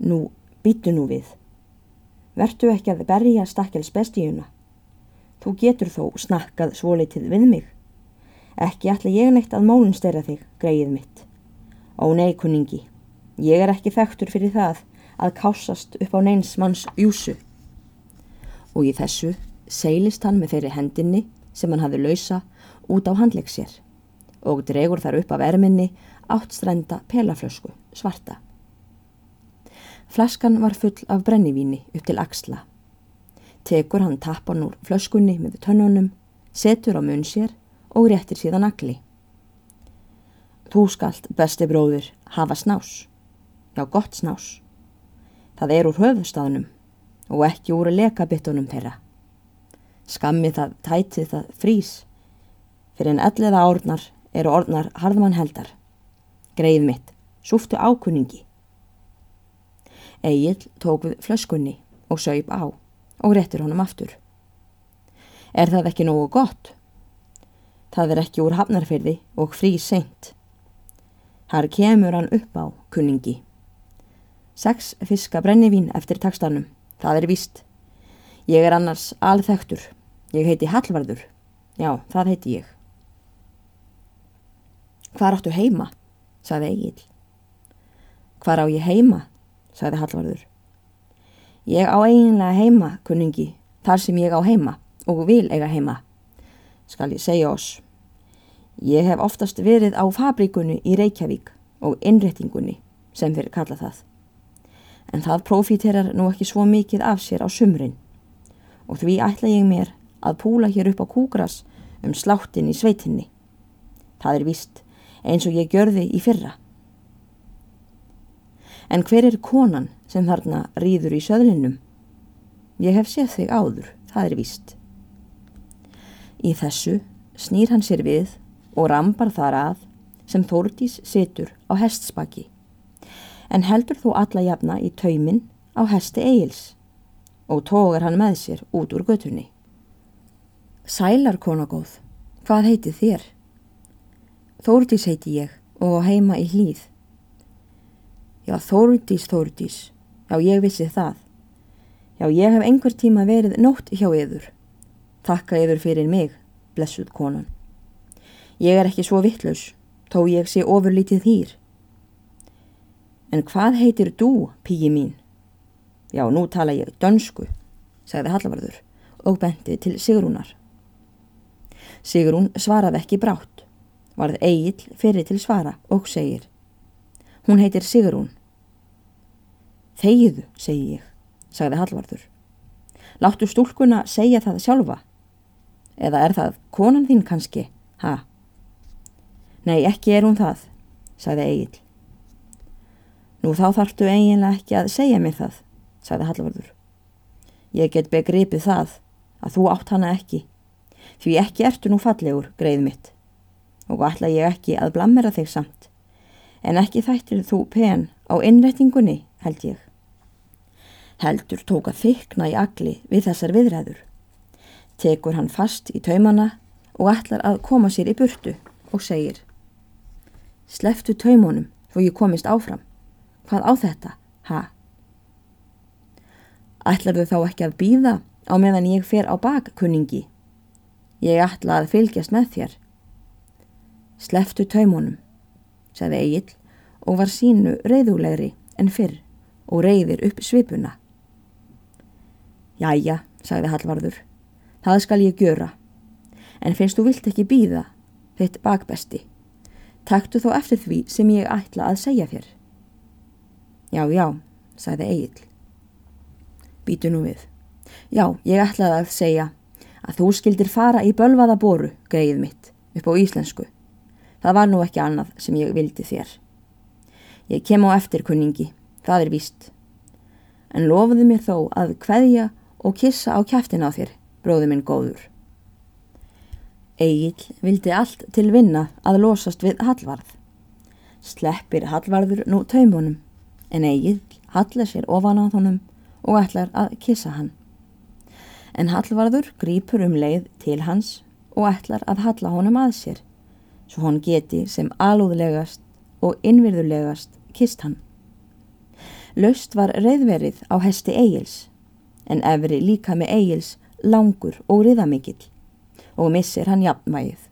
Nú, býtu nú við. Vertu ekki að berja stakkels bestíuna. Þú getur þó snakkað svolítið við mig. Ekki ætla ég neitt að mólun styrra þig, greið mitt. Ó nei, kunningi, ég er ekki þekktur fyrir það að kásast upp á neins manns júsu. Og í þessu seilist hann með þeirri hendinni sem hann hafi lausa út á handleik sér og dregur þar upp af erminni áttstrenda pelaflösku, svarta. Flaskan var full af brennivíni upp til axla. Tekur hann tappan úr flöskunni með tönnunum, setur á mun sér og réttir síðan agli. Þú skalt, besti bróður, hafa snás. Já, gott snás. Það er úr höfustafnum og ekki úr lekabittunum þeirra. Skammi það, tæti það, frís. Fyrir en elliða árnar eru orðnar harðmann heldar. Greið mitt, súftu ákunningi. Egil tók við flöskunni og saup á og réttir honum aftur. Er það ekki nógu gott? Það er ekki úr hafnarfyrði og frí seint. Har kemur hann upp á kunningi. Seks fiska brennivín eftir takstanum. Það er víst. Ég er annars alþektur. Ég heiti Hallvarður. Já, það heiti ég. Hvar áttu heima? sagði Egil. Hvar á ég heima? Sagði Hallvarður. Ég á eiginlega heima, kunningi, þar sem ég á heima og vil eiga heima. Skal ég segja oss. Ég hef oftast verið á fabríkunni í Reykjavík og innrettingunni sem þeir kalla það. En það profiterar nú ekki svo mikið af sér á sumrin og því ætla ég mér að púla hér upp á kúgras um sláttin í sveitinni. Það er vist eins og ég gjörði í fyrra. En hver er konan sem þarna rýður í söðlinum? Ég hef séð þig áður, það er vist. Í þessu snýr hann sér við og rambar þar að sem Þórdís situr á hestspaki en heldur þó alla jafna í tauminn á hesti Egils og tógar hann með sér út úr götunni. Sælar konagóð, hvað heiti þér? Þórdís heiti ég og heima í hlýð. Já, Þórdís, Þórdís, já, ég vissi það. Já, ég hef einhver tíma verið nótt hjá yður. Takka yður fyrir mig, blessuð konan. Ég er ekki svo vittlaus, tó ég sé ofurlítið hýr. En hvað heitir þú, pígi mín? Já, nú tala ég dönsku, sagði Hallavarður og benti til Sigrúnar. Sigrún svaraði ekki brátt, varð Egil fyrir til svara og segir Hún heitir Sigrún. Þegiðu, segi ég, sagði Hallvarður. Láttu stúlkuna segja það sjálfa. Eða er það konan þín kannski, ha? Nei, ekki er hún það, sagði Egil. Nú þá þarftu eiginlega ekki að segja mér það, sagði Hallvarður. Ég get begripið það að þú átt hana ekki, því ekki ertu nú fallegur, greið mitt, og ætla ég ekki að blammera þig samt, en ekki þættir þú pen á innrætingunni, held ég. Heldur tóka þykna í agli við þessar viðræður. Tekur hann fast í taumana og ætlar að koma sér í burtu og segir Sleftu taumunum þó ég komist áfram. Hvað á þetta, ha? Ætlar þau þá ekki að býða á meðan ég fer á bakkunningi? Ég ætla að fylgjast með þér. Sleftu taumunum, sagði Egil og var sínu reyðulegri en fyrr og reyðir upp svipuna. Jæja, sagði Hallvarður, það skal ég gjöra. En finnst þú vilt ekki býða, þitt bakbesti. Taktu þó eftir því sem ég ætla að segja þér. Já, já, sagði Egil. Býtu nú við. Já, ég ætlaði að segja að þú skildir fara í bölvaða boru, greið mitt, upp á íslensku. Það var nú ekki annað sem ég vildi þér. Ég kem á eftirkunningi, það er víst. En lofuðu mér þó að hveðja og kissa á kæftin á þér, bróði minn góður. Egil vildi allt til vinna að losast við Hallvarð. Sleppir Hallvarður nú taumunum, en Egil hallar sér ofan á honum og ætlar að kissa hann. En Hallvarður grýpur um leið til hans og ætlar að halla honum að sér, svo hann geti sem alúðlegast og innvirðulegast kist hann. Laust var reyðverið á hesti Egils, en efri líka með Egils langur og riðamikill og missir hann jafnvægið,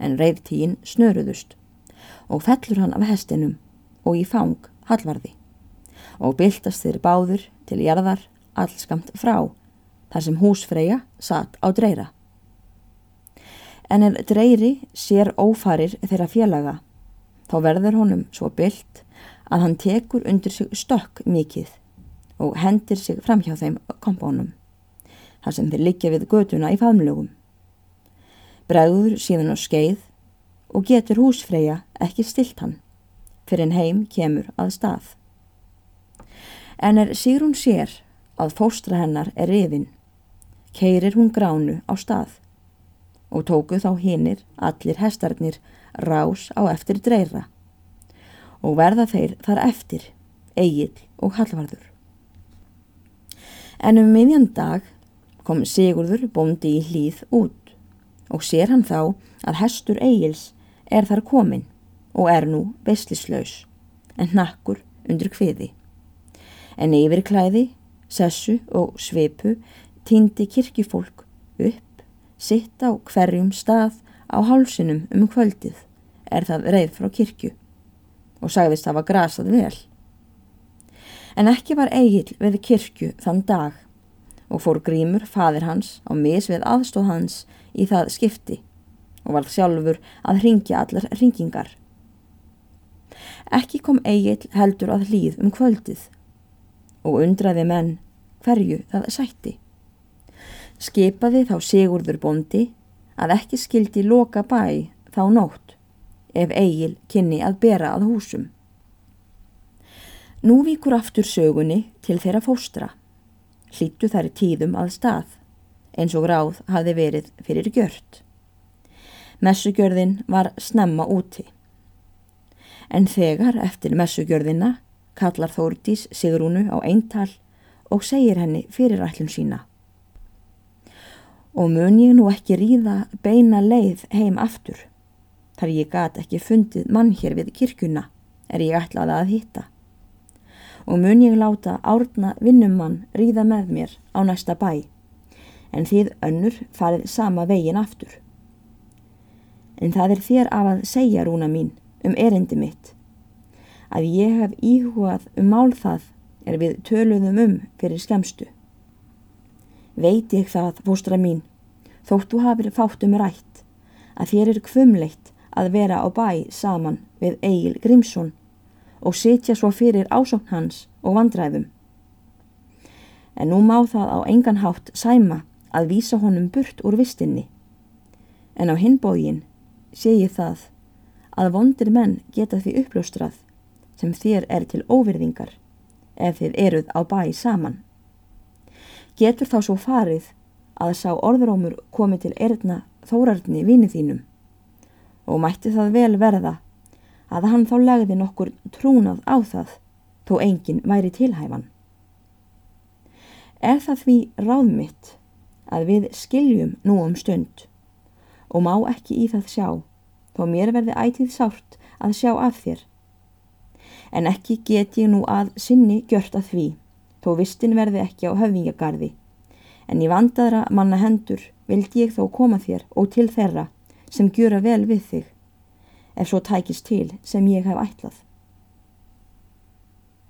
en reyðtígin snöruðust og fellur hann af hestinum og í fang hallvarði og byltast þeir báður til jarðar allskamt frá þar sem húsfreyja satt á dreira. En ef dreiri sér ófarir þeirra félaga þá verður honum svo byllt að hann tekur undir sig stökk mikið og hendir sig fram hjá þeim kompónum þar sem þeir liggja við göduna í faðmlögum. Bregður síðan á skeið og getur húsfreyja ekki stilt hann fyrir en heim kemur að stað. En er Sigrún sér að fóstra hennar er rifin, keirir hún gránu á stað og tóku þá hinnir allir hestarnir rás á eftir dreira og verða þeir þar eftir, eigil og hallvarður. En um miðjan dag kom Sigurður bóndi í hlýð út og sér hann þá að hestur Egils er þar komin og er nú beslislaus en nakkur undir kviði. En yfirklæði, sessu og sveipu týndi kirkifólk upp, sitt á hverjum stað á hálsinum um kvöldið er það reið frá kirkju og sagðist var grasað vel. En ekki var Egil við kirkju þann dag og fór grímur fadir hans á mis við aðstóð hans í það skipti og varð sjálfur að ringja allar ringingar. Ekki kom Egil heldur að hlýð um kvöldið og undraði menn hverju það sætti. Skipaði þá Sigurður bondi að ekki skildi loka bæ þá nótt ef Egil kynni að bera að húsum. Nú vikur aftur sögunni til þeirra fóstra hlýttu þær tíðum að stað, eins og ráð hafði verið fyrir gjört. Messugjörðin var snemma úti. En þegar eftir messugjörðina kallar Þórdís Sigrúnu á eintal og segir henni fyrirætlum sína. Og mun ég nú ekki ríða beina leið heim aftur, þar ég gat ekki fundið mann hér við kirkuna er ég ætlaði að hitta og mun ég láta árna vinnumann ríða með mér á næsta bæ, en þið önnur farið sama vegin aftur. En það er þér af að segja, rúna mín, um erindi mitt, að ég hef íhugað um mál það er við töluðum um fyrir skemstu. Veit ég það, fóstra mín, þóttu hafið fátum rætt, að þér er kvumleitt að vera á bæ saman við Egil Grímsson og sitja svo fyrir ásókn hans og vandræðum. En nú má það á engan hátt sæma að vísa honum burt úr vistinni. En á hinbógin sé ég það að vondir menn geta því uppljóstrað sem þér er til óvirðingar ef þið eruð á bæ saman. Getur þá svo farið að sá orðrómur komi til erðna þórarni vinið þínum og mætti það vel verða að hann þá legði nokkur trúnað á það þó enginn væri tilhæfan. Er það því ráðmitt að við skiljum nú um stund og má ekki í það sjá þó mér verði ætið sárt að sjá af þér. En ekki get ég nú að sinni gjört að því þó vistin verði ekki á höfðingagarði en í vandaðra manna hendur vildi ég þó koma þér og til þeirra sem gjöra vel við þig ef svo tækist til sem ég hef ætlað.